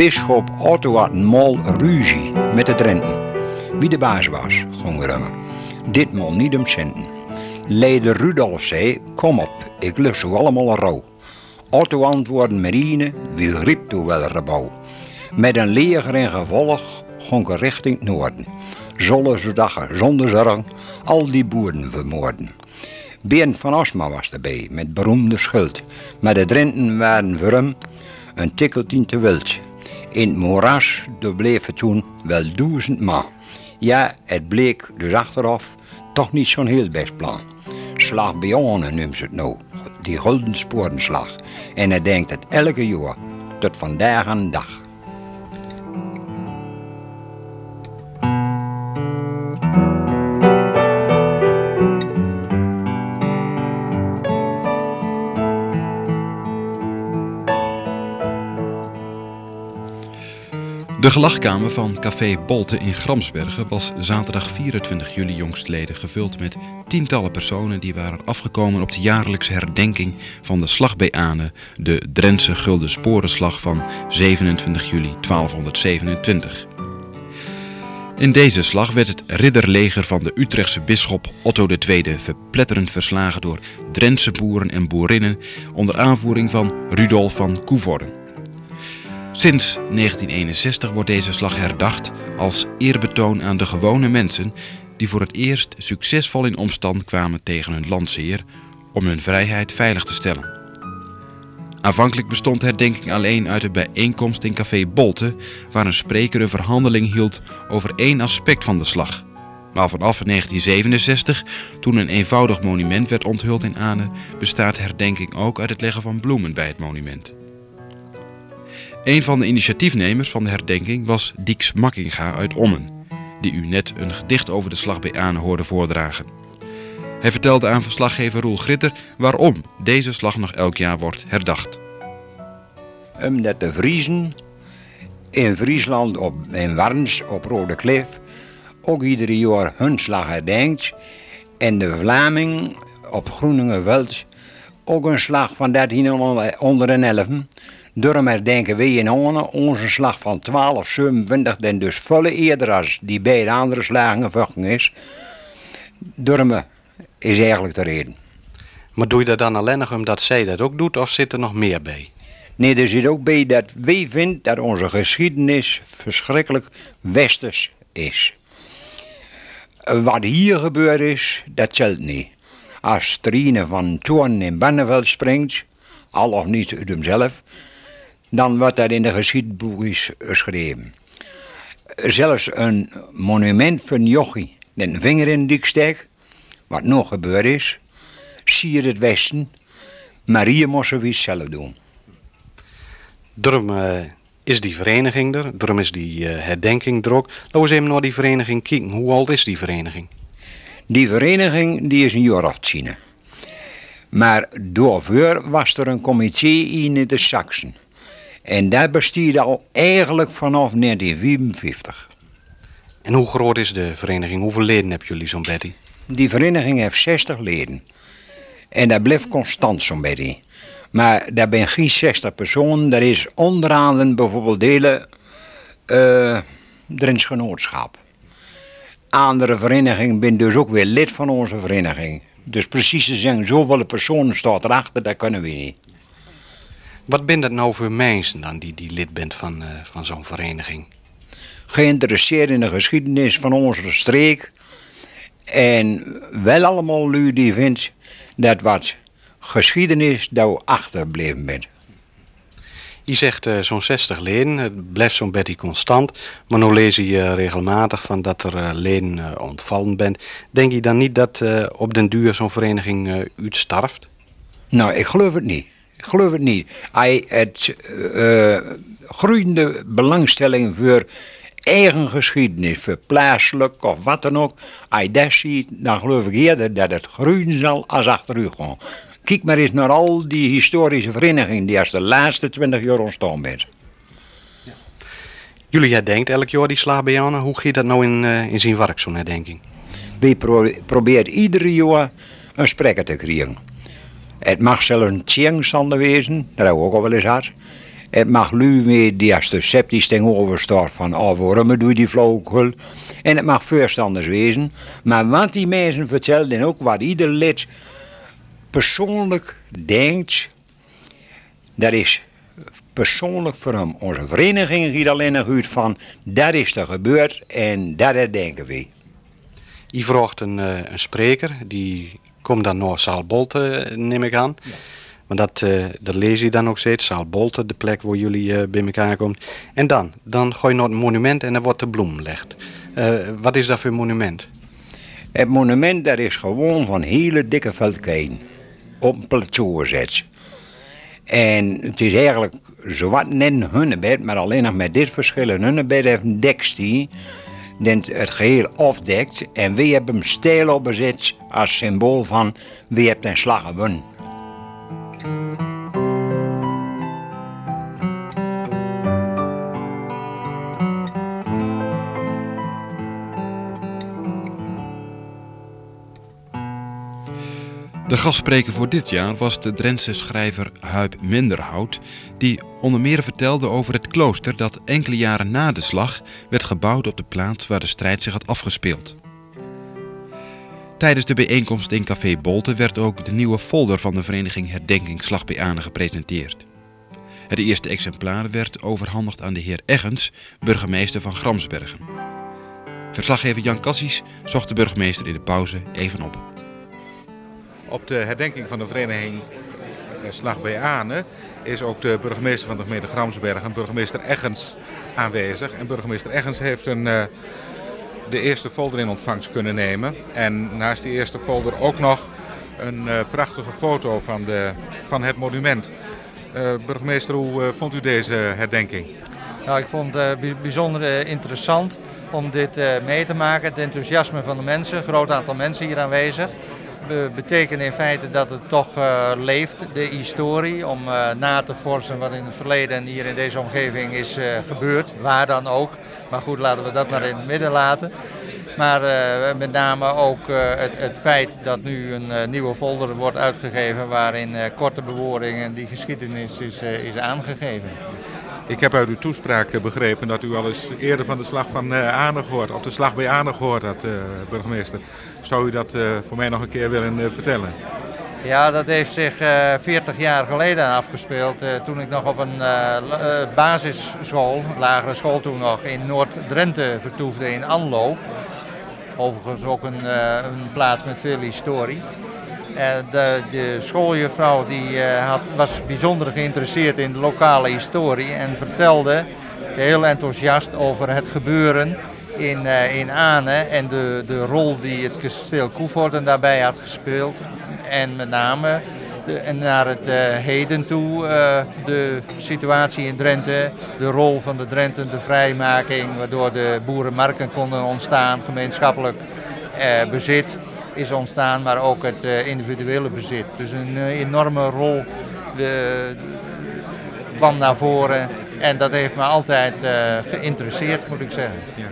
Bisschop Otto had een mal ruzie met de Drenten. Wie de baas was, ging rummen. Ditmaal niet om centen. Leider Rudolf zei, kom op, ik lust zo allemaal een rouw. Otto antwoordde marine, wie riep toe wel rebouw. Met een leger in gevolg ik richting het noorden. Zullen ze dagen zonder zorg al die boeren vermoorden. Bernd van Osma was erbij, met beroemde schuld. Maar de Drenten waren voor hem een tikkeltien te wild. In het moeras het toen wel duizend man. Ja, het bleek dus achteraf toch niet zo'n heel best plan. Slag Bionne noemt ze het nou, die gulden sporenslag. En hij denkt het elke jaar, tot vandaag aan dag. De gelachkamer van Café Bolte in Gramsbergen was zaterdag 24 juli jongstleden gevuld met tientallen personen die waren afgekomen op de jaarlijkse herdenking van de slag bij Ane, de Drentse Gulden Sporenslag van 27 juli 1227. In deze slag werd het ridderleger van de Utrechtse bisschop Otto II verpletterend verslagen door Drentse boeren en boerinnen onder aanvoering van Rudolf van Coevorden. Sinds 1961 wordt deze slag herdacht als eerbetoon aan de gewone mensen die voor het eerst succesvol in omstand kwamen tegen hun landsheer om hun vrijheid veilig te stellen. Aanvankelijk bestond herdenking alleen uit een bijeenkomst in café Bolte, waar een spreker een verhandeling hield over één aspect van de slag. Maar vanaf 1967, toen een eenvoudig monument werd onthuld in Ane, bestaat herdenking ook uit het leggen van bloemen bij het monument. Een van de initiatiefnemers van de herdenking was Dieks Makkinga uit Ommen, die u net een gedicht over de slag bij Aan hoorde voordragen. Hij vertelde aan verslaggever Roel Gritter waarom deze slag nog elk jaar wordt herdacht. Omdat de Vriezen in Friesland op, in Warns op Rode Klif ook iedere jaar hun slag herdenkt. En de Vlaming op Groeningenveld ook een slag van 1311. Daarom herdenken wij in Honen onze slag van 1227, den dus volle eerder als die beide andere slagen gevochten is. Daarom is eigenlijk de reden. Maar doe je dat dan alleen nog omdat zij dat ook doet of zit er nog meer bij? Nee, er zit ook bij dat wij vinden dat onze geschiedenis verschrikkelijk westers is. Wat hier gebeurd is, dat telt niet. Als Trine van Toorn in Banneveld springt, al of niet uit hemzelf, dan wordt dat in de geschiedenisboeken geschreven. Zelfs een monument van jochie een vinger in de steek, wat nog gebeurd is, zie je het Westen, moesten we zelf doen. Daarom uh, is die vereniging er, daarom is die uh, herdenking er ook. Laten we eens even naar die vereniging kijken. Hoe oud is die vereniging? Die vereniging die is een jaar of tien. Maar daarvoor was er een comité in de Saxen. En dat bestiert al eigenlijk vanaf 1954. En hoe groot is de vereniging? Hoeveel leden hebben jullie zo'n Betty? Die vereniging heeft 60 leden. En dat blijft constant zo'n Betty. Maar daar ben geen 60 personen. Dat is onderaan bijvoorbeeld delen uh, Drents Genootschap. Andere verenigingen ben dus ook weer lid van onze vereniging. Dus precies te zeggen, zoveel personen staat erachter, dat kunnen we niet. Wat ben dat nou voor mensen dan die, die lid bent van, uh, van zo'n vereniging? Geïnteresseerd in de geschiedenis van onze streek. En wel allemaal lui die vindt dat wat geschiedenis daar achterbleven bent. Je zegt uh, zo'n 60 leden, het blijft zo'n beetje constant. Maar nu lees je regelmatig van dat er uh, leden ontvallen bent. Denk je dan niet dat op den duur zo'n vereniging uitstarft? Nou, ik geloof het niet. Ik geloof het niet. Hij het groeiende belangstelling voor eigen geschiedenis, voor plaatselijk of wat dan ook. Als je dat ziet, dan geloof ik eerder dat het groeien zal als achter u gaan. Kijk maar eens naar al die historische verenigingen die als de laatste twintig jaar ontstaan zijn. Ja. Jullie herdenkt elk jaar die bij Hoe gaat dat nou in, uh, in zijn werk, zo'n herdenking? We pro proberen iedere jaar een spreker te krijgen. Het mag zelfs een tjengstander wezen, dat hebben we ook al wel eens gehad. Het mag lu weer die als de sceptisch tegenover staat van oh, waarom doe je die flauwekul. En het mag voorstanders wezen. Maar wat die mensen vertellen en ook wat ieder lid persoonlijk denkt, dat is persoonlijk voor hem. Onze vereniging giet alleen nog uit van dat is er gebeurd en dat denken we. Je vraagt een, eh, een spreker, die komt dan naar Zaalbolte, neem ik aan. Maar dat, uh, dat lees je dan ook steeds, Zaalbolte, de plek waar jullie bij elkaar komen. En dan, dan gooi je naar het monument en dan wordt de bloem gelegd. wat is dat voor monument? Het monument dat is gewoon van hele dikke veldkijn op een plateau gezet. En het is eigenlijk zowat net een hunnebed, maar alleen nog met dit verschil. Een hunnebed heeft een dekstie dat het geheel afdekt. En wie hebben hem stijl opgezet als symbool van wie hebt een slag gewonnen. De gastspreker voor dit jaar was de Drentse schrijver Huip Minderhout, die onder meer vertelde over het klooster dat enkele jaren na de slag werd gebouwd op de plaats waar de strijd zich had afgespeeld. Tijdens de bijeenkomst in Café Bolte werd ook de nieuwe folder van de vereniging Herdenking Slag gepresenteerd. Het eerste exemplaar werd overhandigd aan de heer Eggens, burgemeester van Gramsbergen. Verslaggever Jan Cassies zocht de burgemeester in de pauze even op. Op de herdenking van de vereniging eh, Slag bij Ane is ook de burgemeester van de gemeente Gramsbergen, burgemeester Eggens, aanwezig. En burgemeester Eggens heeft een, uh, de eerste folder in ontvangst kunnen nemen. En naast die eerste folder ook nog een uh, prachtige foto van, de, van het monument. Burgemeester, hoe vond u deze herdenking? Nou, ik vond het bijzonder interessant om dit mee te maken. Het enthousiasme van de mensen, een groot aantal mensen hier aanwezig betekent in feite dat het toch uh, leeft, de historie, om uh, na te forsen wat in het verleden en hier in deze omgeving is uh, gebeurd, waar dan ook. Maar goed, laten we dat maar in het midden laten. Maar met name ook het, het, feit dat nu een nieuwe folder wordt uitgegeven waarin korte bewoordingen die geschiedenis is, is aangegeven. Ik heb uit uw toespraak begrepen dat u al eens eerder van de slag van Aardig gehoord, of de slag bij Aardig gehoord had, burgemeester. Zou u dat voor mij nog een keer willen vertellen? Ja, dat heeft zich uh, eh, 40 jaar geleden afgespeeld. toen ik nog op een basisschool, lagere school toen nog, in Noord-Drenthe vertoefde in Anlo. Overigens ook een, een plaats met veel historie. De, de, schooljuffrouw die, had, was bijzonder geïnteresseerd in de lokale historie en vertelde heel enthousiast over het gebeuren in, uh, in Ane en de, de rol die het kasteel Koevoorden daarbij had gespeeld. En met name naar het heden toe de situatie in Drenthe, de rol van de Drenten, de vrijmaking, waardoor de boerenmarken konden ontstaan, gemeenschappelijk bezit is ontstaan, maar ook het individuele bezit. Dus een enorme rol de, kwam naar voren en dat heeft me altijd geïnteresseerd, moet ik zeggen. Ja.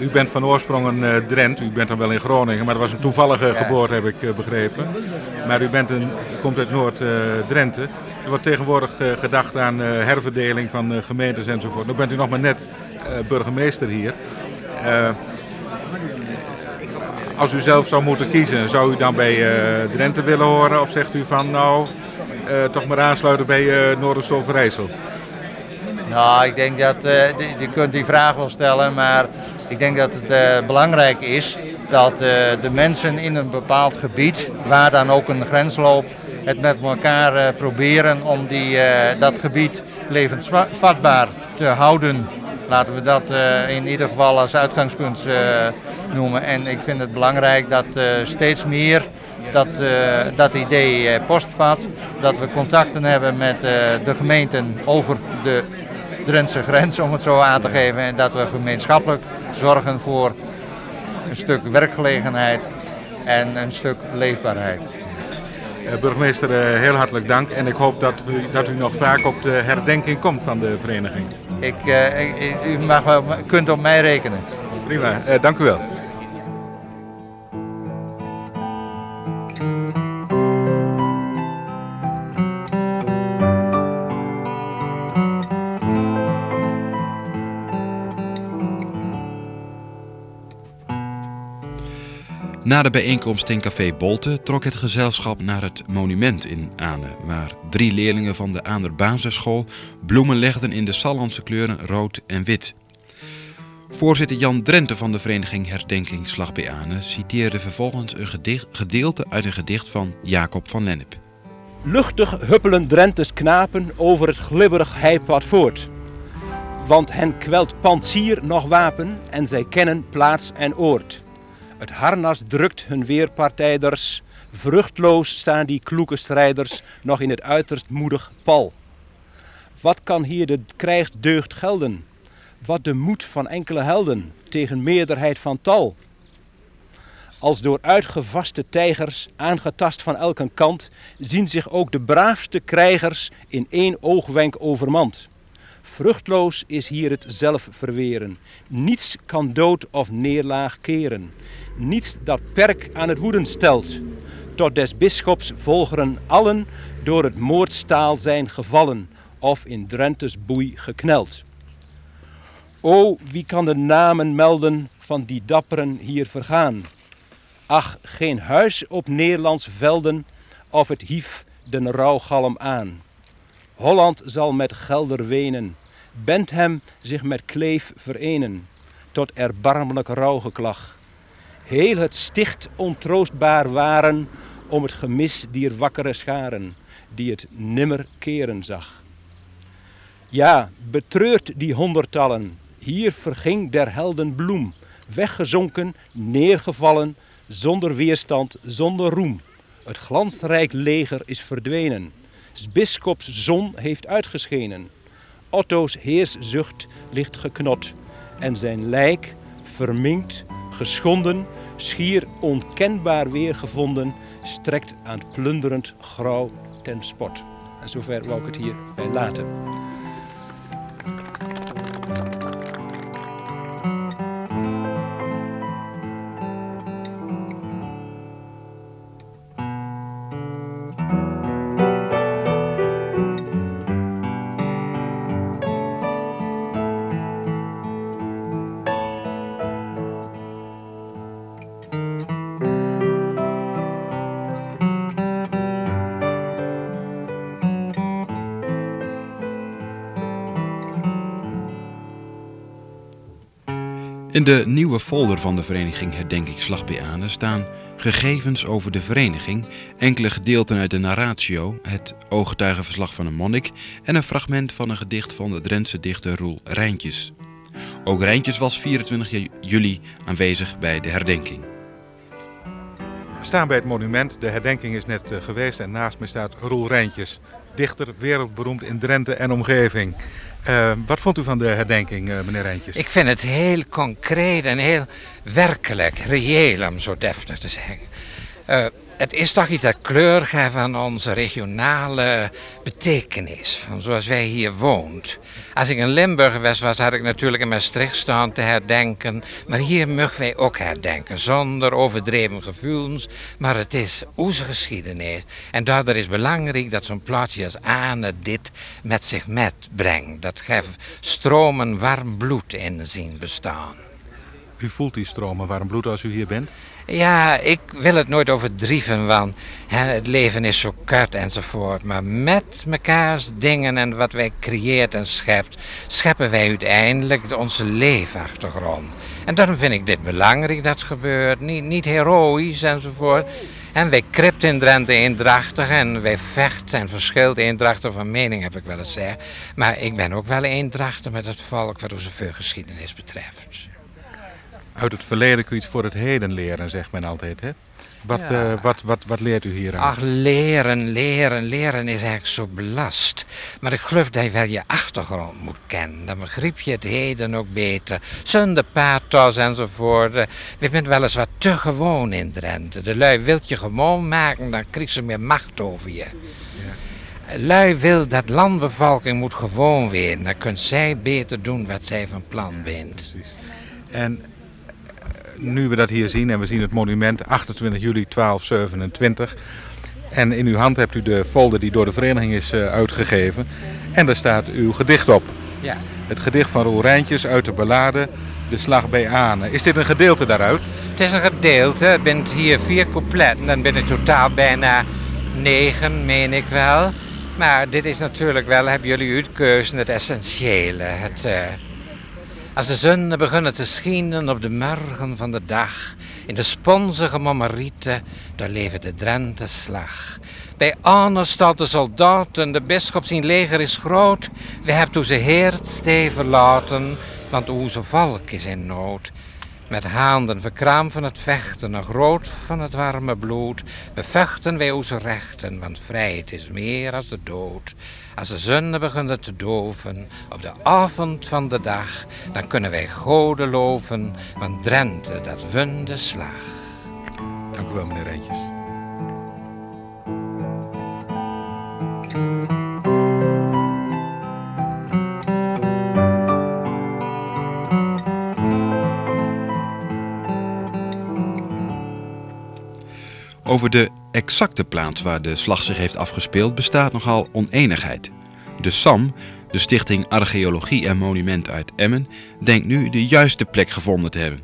U bent van oorsprong een uh, Drent, u bent dan wel in Groningen, maar dat was een toevallige geboorte heb ik uh, begrepen. Maar u, bent een, u komt uit Noord-Drenthe. er wordt tegenwoordig gedacht aan herverdeling van gemeentes enzovoort. Nu bent u nog maar net burgemeester hier. Als u zelf zou moeten kiezen, zou u dan bij Drenthe willen horen of zegt u van nou toch maar aansluiten bij uh, Noorderstoverijssel? Nou, ik denk dat, je kunt die vraag wel stellen, maar ik denk dat het uh, belangrijk is dat uh, de mensen in een bepaald gebied, waar dan ook een grens loopt, het met elkaar uh, proberen om die, dat gebied levensvatbaar te houden. Laten we dat in ieder geval als uitgangspunt noemen. En ik vind het belangrijk dat steeds meer dat, dat idee postvat. Dat we contacten hebben met de gemeenten over de Drentse grens, om het zo aan te geven. En dat we gemeenschappelijk zorgen voor een stuk werkgelegenheid en een stuk leefbaarheid. Uh, burgemeester, uh, heel hartelijk dank en ik hoop dat u, dat u nog vaak op de herdenking komt van de vereniging. Ik, uh, u mag kunt op mij rekenen. Prima, dank u wel. Na de bijeenkomst in Café Bolte trok het gezelschap naar het monument in Ane, waar drie leerlingen van de Aaner basisschool bloemen legden in de Sallandse kleuren rood en wit. Voorzitter Jan Drenthe van de vereniging Herdenking Slag bij Ane citeerde vervolgens een gedicht, gedeelte uit een gedicht van Jacob van Lennep. Luchtig huppelen Drentes knapen over het glibberig heipad voort. Want hen kwelt pantsier nog wapen en zij kennen plaats en oord. Het harnas drukt hun weerpartijders, vruchtloos staan die kloeke strijders nog in het uiterst moedig pal. Wat kan hier de krijgsdeugd gelden? Wat de moed van enkele helden tegen meerderheid van tal? Als door uitgevaste tijgers, aangetast van elke kant, zien zich ook de braafste krijgers in één oogwenk overmand. Vruchtloos is hier het zelf verweren. Niets kan dood of neerlaag keren. Niets dat perk aan het woeden stelt. Tot des bisschops volgeren allen door het moordstaal zijn gevallen of in Drentes boei gekneld. O, wie kan de namen melden van die dapperen hier vergaan? Ach, geen huis op Nederlands velden of het hief den rouwgalm aan. Holland zal met gelder wenen, Bentham zich met Kleef verenen, tot erbarmelijk rouwgeklag. Heel het sticht ontroostbaar waren om het gemis dier wakkere scharen, die het nimmer keren zag. Ja, betreurt die honderdtallen, hier verging der helden bloem, weggezonken, neergevallen, zonder weerstand, zonder roem. Het glansrijk leger is verdwenen. S bisschops zon heeft uitgeschenen. Otto's heerszucht ligt geknot. En zijn lijk, verminkt, geschonden, schier onkenbaar weergevonden, strekt aan het plunderend grauw ten spot. En zover wou ik het hier bij laten. In de nieuwe folder van de vereniging Herdenking Slag staan gegevens over de vereniging, enkele gedeelten uit de narratio, het ooggetuigenverslag van een monnik en een fragment van een gedicht van de Drentse dichter Roel Rijntjes. Ook Rijntjes was 24 juli aanwezig bij de herdenking. We staan bij het monument. De herdenking is net uh, geweest en naast me staat Roel Rijntjes, dichter, wereldberoemd in Drenthe en omgeving. Uh, wat vond u van de herdenking, uh, meneer Rijntjes? Ik vind het heel concreet en heel werkelijk, reëel om zo deftig te zeggen. Het is toch iets dat kleur geeft aan onze regionale betekenis, van zoals wij hier woont. Als ik in Limburg was, was had ik natuurlijk in Maastricht staan te herdenken, maar hier mogen wij ook herdenken, zonder overdreven gevoelens, maar het is onze geschiedenis. En daardoor is belangrijk dat zo'n plaatsje als Ane dit met zich metbrengt. Dat geeft stromen warm bloed in zien bestaan. U voelt die stromen warm bloed als u hier bent? Ja, ik wil het nooit overdrieven, want hè, het leven is zo kort enzovoort. Maar met mekaars dingen en wat wij creëert en schept, scheppen wij uiteindelijk onze leefachtergrond. En daarom vind ik dit belangrijk dat gebeurt. Niet, niet heroïs enzovoort. En wij kript in Drenthe eendrachtig en wij vecht en verschilt eendrachtig van mening, heb ik wel eens gezegd. Maar ik ben ook wel eendrachtig met het volk wat onze geschiedenis betreft. Uit het verleden kun je iets voor het heden leren, zegt men altijd. Hè? Wat, ja. uh, wat, wat, wat leert u hier aan? Ach, leren, leren, leren is eigenlijk zo belast. Maar ik geloof dat je wel je achtergrond moet kennen. Dan begrijp je het heden ook beter. Zonder pathos enzovoort. We bent wel eens wat te gewoon in Drenthe. De lui wilt je gewoon maken, dan krijg ze meer macht over je. Ja. Lui wil dat landbevolking moet gewoon weer. Dan kunt zij beter doen wat zij van plan bent. Precies. En nu we dat hier zien en we zien het monument 28 juli 1227. En in uw hand hebt u de folder die door de vereniging is uh, uitgegeven. En daar staat uw gedicht op. Ja. Het gedicht van Roel Rijntjes uit de ballade de slag bij Aane. Is dit een gedeelte daaruit? Het is een gedeelte. Het bent hier vier coupletten. Dan ben het totaal bijna negen, meen ik wel. Maar dit is natuurlijk wel, hebben jullie uitkeuzen, het essentiële. Het, uh, als de zon begonnen te schijnen op de morgen van de dag, in de sponsige mommerieten, daar leven de Drenthe slag. Bij Anne staat de soldaat en de bisschop zijn leger is groot. We hebben toen ze heert laten, want onze volk is in nood. Met handen verkraam van het vechten, nog rood van het warme bloed, bevechten wij onze rechten, want vrijheid is meer als de dood. Als de zon begint te doven op de avond van de dag, dan kunnen wij goden loven, want Drenthe dat won de slag. Dank u wel, meneer Reentjes. Over de exacte plaats waar de slag zich heeft afgespeeld bestaat nogal oneenigheid. De SAM, de Stichting Archeologie en Monument uit Emmen, denkt nu de juiste plek gevonden te hebben.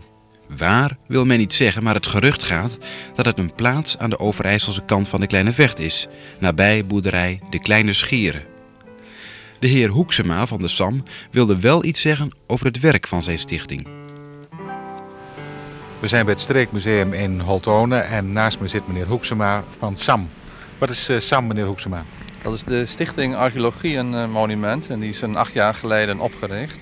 Waar wil men niet zeggen, maar het gerucht gaat dat het een plaats aan de Overijsselse kant van de Kleine Vecht is, nabij boerderij De Kleine Schieren. De heer Hoeksema van de SAM wilde wel iets zeggen over het werk van zijn stichting. We zijn bij het Streekmuseum in Holtone en naast me zit meneer Hoeksema van SAM. Wat is uh, SAM, meneer Hoeksema? Dat is de Stichting Archeologie en uh, Monument en die is een acht jaar geleden opgericht.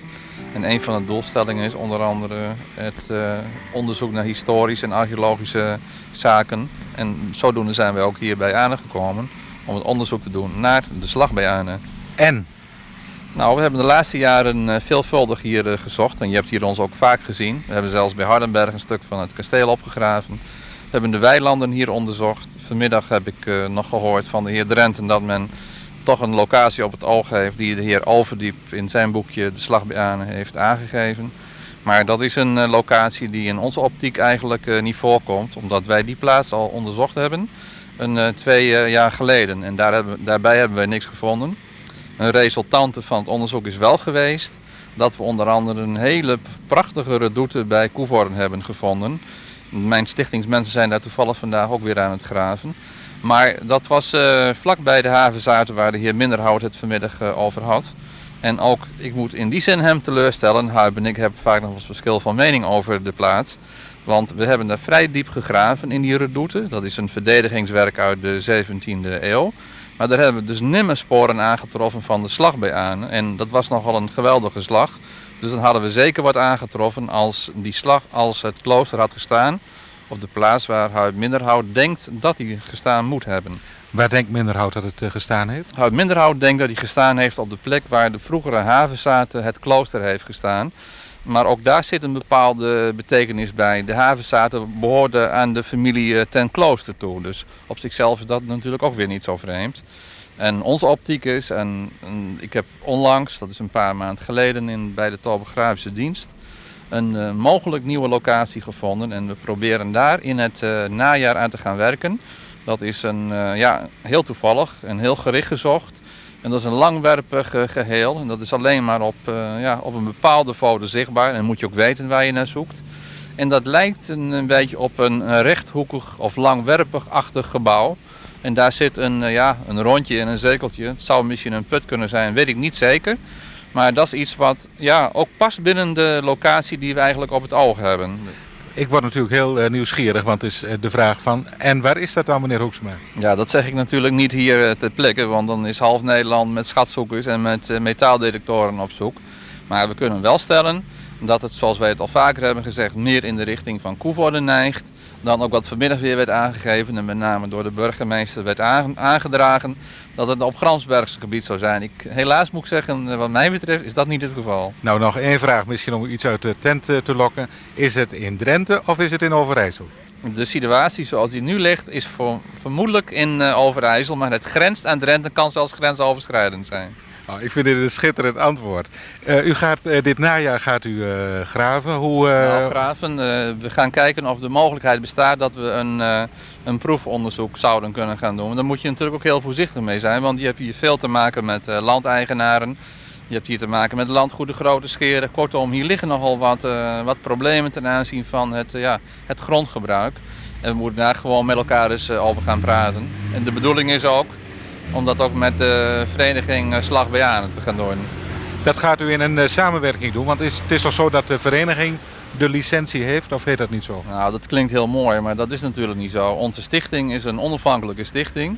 En een van de doelstellingen is onder andere het uh, onderzoek naar historische en archeologische zaken. En zodoende zijn we ook hier bij Arne gekomen om het onderzoek te doen naar de slag bij Arne. En? Nou, we hebben de laatste jaren uh, veelvuldig hier uh, gezocht en je hebt hier ons ook vaak gezien. We hebben zelfs bij Hardenberg een stuk van het kasteel opgegraven. We hebben de weilanden hier onderzocht. Vanmiddag heb ik uh, nog gehoord van de heer Drenten dat men toch een locatie op het oog heeft die de heer Alverdiep in zijn boekje De Slag bij Aane heeft aangegeven. Maar dat is een locatie die in onze optiek eigenlijk niet voorkomt, omdat wij die plaats al onderzocht hebben een, twee jaar geleden. En daar hebben, daarbij hebben we niks gevonden. Een resultante van het onderzoek is wel geweest dat we onder andere een hele prachtige redoute bij Koevoorn hebben gevonden. Mijn stichtingsmensen zijn daar toevallig vandaag ook weer aan het graven. Maar dat was uh, vlakbij de havenzuiten waar de heer Minderhout het vanmiddag uh, over had. En ook, ik moet in die zin hem teleurstellen, Huib en ik hebben vaak nog eens verschil van mening over de plaats. Want we hebben daar vrij diep gegraven in die redoute. Dat is een verdedigingswerk uit de 17e eeuw. Maar daar hebben we dus nimmer sporen aangetroffen van de slag bij aan. En dat was nogal een geweldige slag. Dus dan hadden we zeker wat aangetroffen als die slag, als het klooster had gestaan. Op de plaats waar Huid Minderhout denkt dat hij gestaan moet hebben. Waar denkt Minderhout dat het uh, gestaan heeft? Huid Minderhout denkt dat hij gestaan heeft op de plek waar de vroegere havenzaten het klooster heeft gestaan. Maar ook daar zit een bepaalde betekenis bij. De havenzaten behoorden aan de familie ten klooster toe. Dus op zichzelf is dat natuurlijk ook weer niet zo vreemd. En onze optiek is, en, ik heb onlangs, dat is een paar maanden geleden in, bij de topografische dienst, een uh, mogelijk nieuwe locatie gevonden. En we proberen daar in het uh, najaar aan te gaan werken. Dat is een, ja, heel toevallig en heel gericht gezocht. En dat is een langwerpig uh, geheel. En dat is alleen maar op, uh, ja, op een bepaalde foto zichtbaar. En moet je ook weten waar je naar zoekt. En dat lijkt een, beetje op een, rechthoekig of langwerpig-achtig gebouw. En daar zit een, uh, ja, een rondje en een zekeltje. Het zou misschien een put kunnen zijn, weet ik niet zeker. Maar dat is iets wat ja, ook past binnen de locatie die we eigenlijk op het oog hebben. Ik word natuurlijk heel uh, nieuwsgierig, want het is uh, de vraag van... en waar is dat dan, meneer Hoeksma? Ja, dat zeg ik natuurlijk niet hier uh, ter plekke... want dan is half Nederland met schatzoekers en met metaaldetectoren op zoek. Maar we kunnen wel stellen dat het, zoals wij het al vaker hebben gezegd... meer in de richting van Koevoorde neigt... dan ook wat vanmiddag weer werd aangegeven... en met name door de burgemeester werd aangedragen dat het op Gramsbergse gebied zou zijn. Ik, helaas moet ik zeggen, wat mij betreft is dat niet het geval. Nou, nog één vraag, misschien om iets uit de tent te lokken. Is het in Drenthe of is het in Overijssel? De situatie zoals die nu ligt is voor, vermoedelijk in uh, Overijssel, maar het grenst aan Drenthe kan zelfs grensoverschrijdend zijn. Oh, ik vind dit een schitterend antwoord. Uh, u gaat uh, dit najaar gaat u uh, graven. Hoe, nou, graven. we gaan kijken of de mogelijkheid bestaat dat we een, een proefonderzoek zouden kunnen gaan doen. Daar moet je natuurlijk ook heel voorzichtig mee zijn, want je hebt hier veel te maken met landeigenaren. Je hebt hier te maken met landgoede grote scheren. Kortom, hier liggen nogal wat, wat problemen ten aanzien van het, ja, het grondgebruik. En we moeten daar gewoon met elkaar eens over gaan praten. En de bedoeling is ook om dat ook met de vereniging Slag te gaan doen. Dat gaat u in een samenwerking doen, want is, het is toch zo dat de vereniging de licentie heeft, of heet dat niet zo? Nou, dat klinkt heel mooi, maar dat is natuurlijk niet zo. Onze stichting is een onafhankelijke stichting.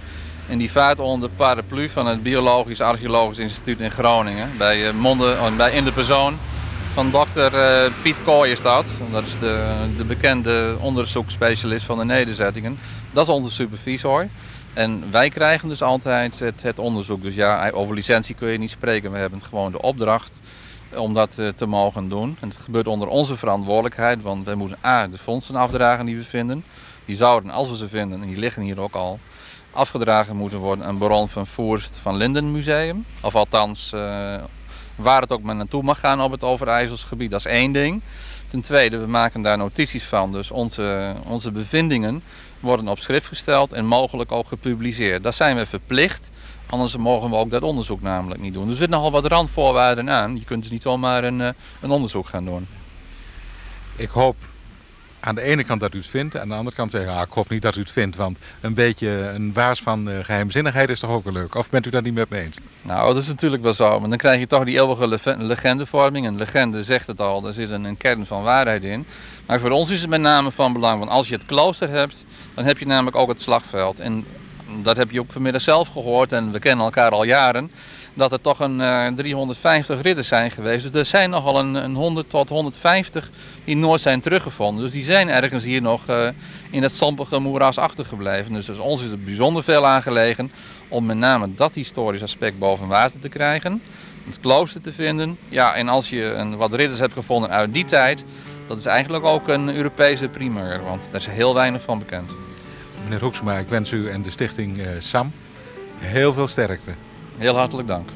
En die vaart onder de paraplu van het Biologisch Archeologisch Instituut in Groningen. Bij eh, Monde, oh, bij in de persoon van dokter Piet Kooi is dat. Dat is de, de bekende onderzoeksspecialist van de nederzettingen. Dat is onze supervisor. En wij krijgen dus altijd het, het, onderzoek. Dus ja, over licentie kun je niet spreken. We hebben gewoon de opdracht om dat eh, te mogen doen. En het gebeurt onder onze verantwoordelijkheid, want wij moeten A, de fondsen afdragen die we vinden. Die zouden, als we ze vinden, en die liggen hier ook al, afgedragen moeten worden aan Baron van Voorst van Linden Museum. Of althans, uh, waar het ook maar naartoe mag gaan op het Overijsselsgebied, dat is één ding. Ten tweede, we maken daar notities van, dus onze, onze bevindingen worden op schrift gesteld en mogelijk ook gepubliceerd. Daar zijn we verplicht. Anders mogen we ook dat onderzoek namelijk niet doen. Er zitten nogal wat randvoorwaarden aan. Je kunt dus niet zomaar een, eh, een onderzoek gaan doen. Ik hoop aan de ene kant dat u het vindt. Aan de andere kant zeggen, ah, ik hoop niet dat u het vindt. Want een beetje een waas van uh, geheimzinnigheid is toch ook wel leuk? Of bent u daar niet met me eens? Nou, dat is natuurlijk wel zo. Maar dan krijg je toch die eeuwige legendevorming. Een legende zegt het al, er zit een, een kern van waarheid in. Maar voor ons is het met name van belang. Want als je het klooster hebt, dan heb je namelijk ook het slagveld. En dat heb je ook vanmiddag zelf gehoord en we kennen elkaar al jaren, dat er toch een uh, eh, 350 ridders zijn geweest. Dus er zijn nogal een, een 100 tot 150 die nooit zijn teruggevonden. Dus die zijn ergens hier nog uh, in het sampige moeras achtergebleven. Dus, dus ons is het bijzonder veel aangelegen om met name dat historisch aspect boven water te krijgen. Het klooster te vinden. Ja, en als je een, wat ridders hebt gevonden uit die tijd, dat is eigenlijk ook een Europese primeur, want daar is heel weinig van bekend. Meneer Hoeksma, ik wens u en de stichting uh, SAM heel veel sterkte. Heel hartelijk dank.